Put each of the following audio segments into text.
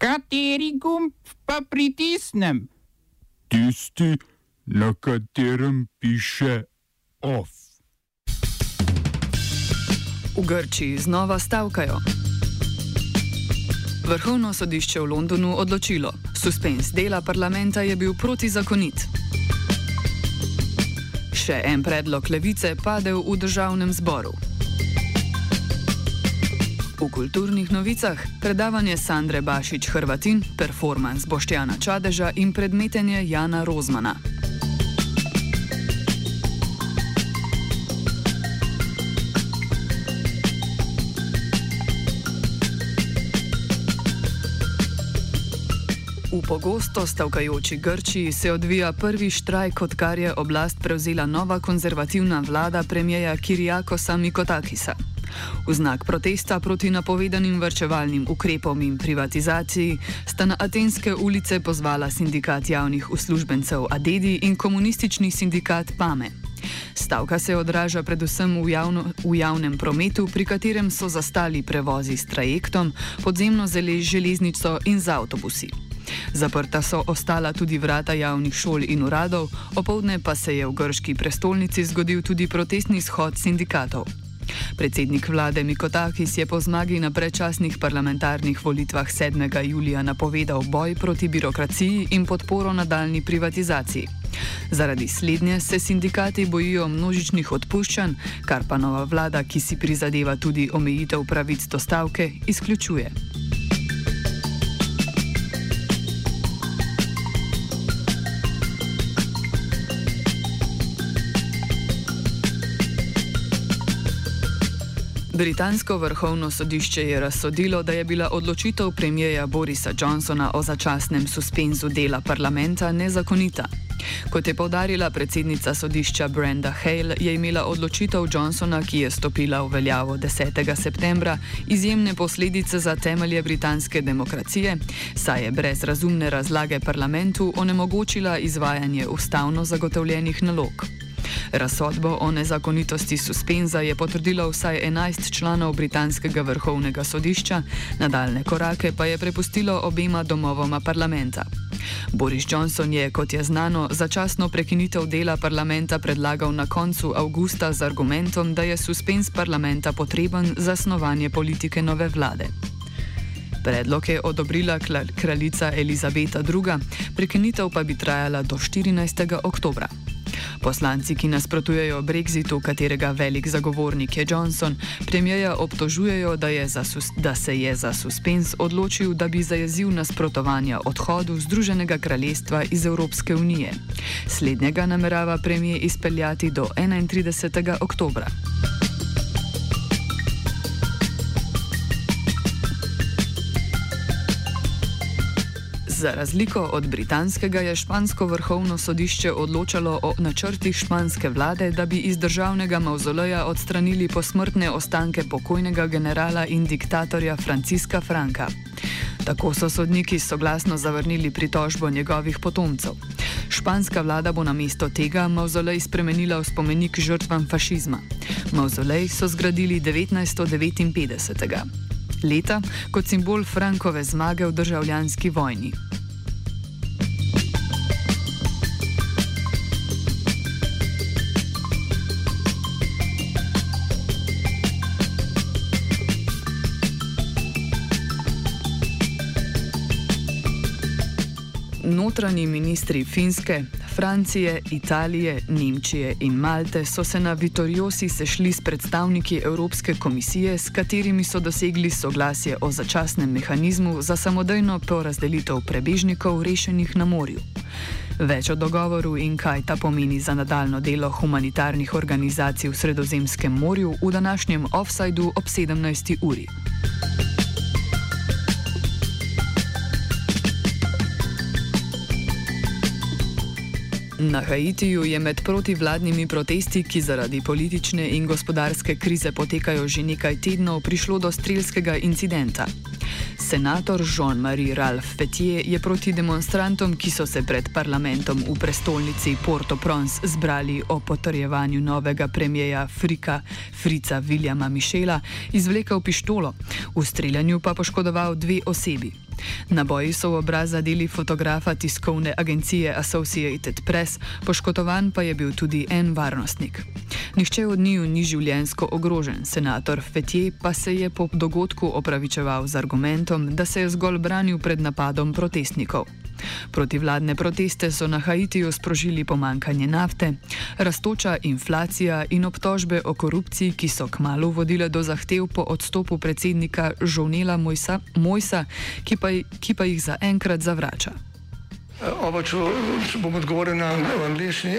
Kateri gumb pa pritisnem? Tisti, na katerem piše OF. V Grčiji znova stavkajo. Vrhovno sodišče v Londonu odločilo, suspens dela parlamenta je bil protizakonit. Še en predlog levice padel v državnem zboru. V kulturnih novicah predavanje Sandre Bašič Hrvatin, performance Boštjana Čadeža in predmetenje Jana Rozmana. V pogosto stavkajoči Grčiji se odvija prvi štrajk, odkar je oblast prevzela nova konzervativna vlada premijeja Kirijakosa Mikotakisa. V znak protesta proti napovedanim vrčevalnim ukrepom in privatizaciji sta na atenske ulice pozvala sindikat javnih uslužbencev Adedi in komunistični sindikat Pame. Stavka se odraža predvsem v, javno, v javnem prometu, pri katerem so zastali prevozi s trajektom, podzemno železnico in z avtobusi. Zaprta so ostala tudi vrata javnih šol in uradov, opoldne pa se je v grški prestolnici zgodil tudi protestni shod sindikatov. Predsednik vlade Mikotakis je po zmagi na predčasnih parlamentarnih volitvah 7. julija napovedal boj proti birokraciji in podporo nadaljni privatizaciji. Zaradi slednje se sindikati bojijo množičnih odpuščanj, kar pa nova vlada, ki si prizadeva tudi omejitev pravic do stavke, izključuje. Britansko vrhovno sodišče je razsodilo, da je bila odločitev premijeja Borisa Johnsona o začasnem suspenzu dela parlamenta nezakonita. Kot je povdarila predsednica sodišča Brenda Hale, je imela odločitev Johnsona, ki je stopila v veljavo 10. septembra, izjemne posledice za temelje britanske demokracije, saj je brez razumne razlage parlamentu onemogočila izvajanje ustavno zagotovljenih nalog. Razsodbo o nezakonitosti suspenza je potrdilo vsaj 11 članov britanskega vrhovnega sodišča, nadaljne korake pa je prepustilo obema domovoma parlamenta. Boris Johnson je, kot je znano, začasno prekinitev dela parlamenta predlagal na koncu avgusta z argumentom, da je suspens parlamenta potreben za snovanje politike nove vlade. Predlog je odobrila kraljica Elizabeta II., prekinitev pa bi trajala do 14. oktobra. Poslanci, ki nasprotujejo Brexitu, katerega velik zagovornik je Johnson, premijeja obtožujejo, da, da se je za suspens odločil, da bi zajezil nasprotovanja odhodu Združenega kraljestva iz Evropske unije. Slednjega namerava premije izpeljati do 31. oktobra. Za razliko od britanskega je špansko vrhovno sodišče odločalo o načrtih španske vlade, da bi iz državnega mauzoleja odstranili posmrtne ostanke pokojnega generala in diktatorja Franciska Franka. Tako so sodniki soglasno zavrnili pritožbo njegovih potomcev. Španska vlada bo na mesto tega mauzolej spremenila v spomenik žrtvam fašizma. Mauzolej so zgradili 1959 leta kot simbol Frankove zmage v državljanski vojni. Notranji ministri Finske, Francije, Italije, Nemčije in Malte so se na Vitoriosi sešli s predstavniki Evropske komisije, s katerimi so dosegli soglasje o začasnem mehanizmu za samodejno porazdelitev prebežnikov rešenih na morju. Več o dogovoru in kaj ta pomeni za nadaljno delo humanitarnih organizacij v Sredozemskem morju v današnjem offsajdu ob 17. uri. Na Haitiju je med protivladnimi protesti, ki zaradi politične in gospodarske krize potekajo že nekaj tednov, prišlo do strelskega incidenta. Senator Jean-Marie Ralph Fetier je proti demonstrantom, ki so se pred parlamentom v prestolnici Port-au-Prince zbrali o potrjevanju novega premijeja Frika, Frica Williama Mišela, izvlekel pištolo, v streljanju pa poškodoval dve osebi. Naboji so v obraz zadeli fotografa tiskovne agencije Associated Press, poškodovan pa je bil tudi en varnostnik. Nihče od njiju ni življensko ogrožen, senator Fetje pa se je po dogodku opravičeval z argumentom, da se je zgolj branil pred napadom protestnikov. Protivladne proteste so na Haitiju sprožili pomankanje nafte, rastoča inflacija in obtožbe o korupciji, ki so kmalo vodile do zahtev po odstopu predsednika Žonela Mojsa, Mojsa ki, pa, ki pa jih zaenkrat zavrača. Oba, če, če bom odgovoril na angliški.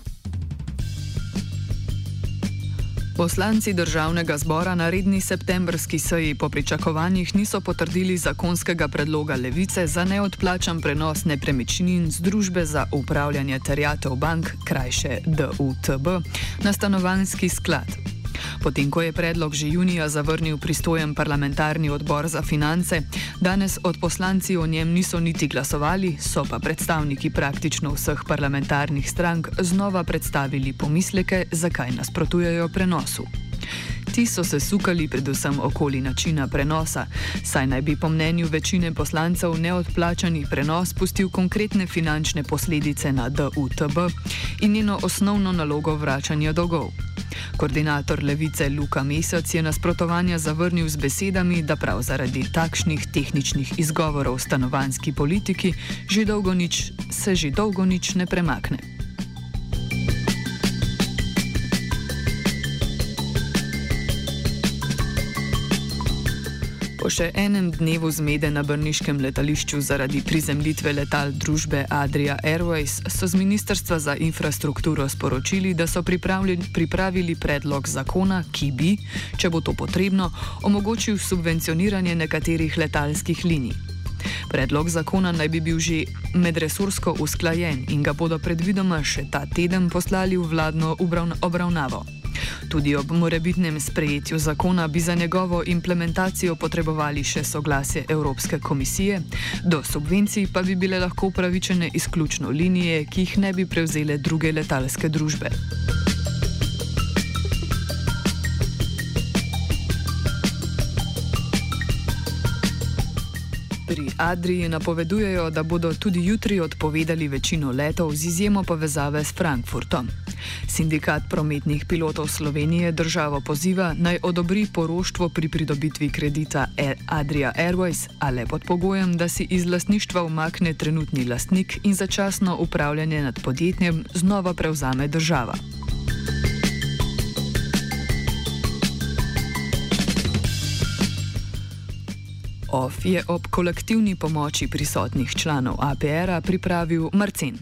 Poslanci državnega zbora na redni septembrski seji po pričakovanjih niso potrdili zakonskega predloga levice za neodplačan prenos nepremičnin z družbe za upravljanje terjatev bank, krajše DUTB, na stanovanski sklad. Potem, ko je predlog že junija zavrnil pristojen parlamentarni odbor za finance, danes od poslanci o njem niso niti glasovali, so pa predstavniki praktično vseh parlamentarnih strank znova predstavili pomisleke, zakaj nasprotujejo prenosu. Ti so se sukali predvsem okoli načina prenosa, saj naj bi po mnenju večine poslancev neodplačani prenos pustil konkretne finančne posledice na DUTB in njeno osnovno nalogo vračanja dolgov. Koordinator levice Luka Mesec je nasprotovanja zavrnil z besedami, da prav zaradi takšnih tehničnih izgovorov stanovanski politiki že nič, se že dolgo nič ne premakne. Še enem dnevu zmede na Brniškem letališču zaradi prizemljitve letal družbe Adria Airways so z Ministrstva za infrastrukturo sporočili, da so pripravili predlog zakona, ki bi, če bo to potrebno, omogočil subvencioniranje nekaterih letalskih linij. Predlog zakona naj bi bil že medresursko usklajen in ga bodo predvidoma še ta teden poslali v vladno obravnavo. Tudi ob morebitnem sprejetju zakona bi za njegovo implementacijo potrebovali še soglasje Evropske komisije, do subvencij pa bi bile lahko upravičene izključno linije, ki jih ne bi prevzele druge letalske družbe. Adriji napovedujejo, da bodo tudi jutri odpovedali večino letov z izjemo povezave s Frankfurtom. Sindikat prometnih pilotov Slovenije državo poziva naj odobri poroštvo pri pridobitvi kredita Adria Airways, a le pod pogojem, da si iz lastništva umakne trenutni lastnik in začasno upravljanje nad podjetjem znova prevzame država. OF je ob kolektivni pomoči prisotnih članov APR-a pripravil Marcin.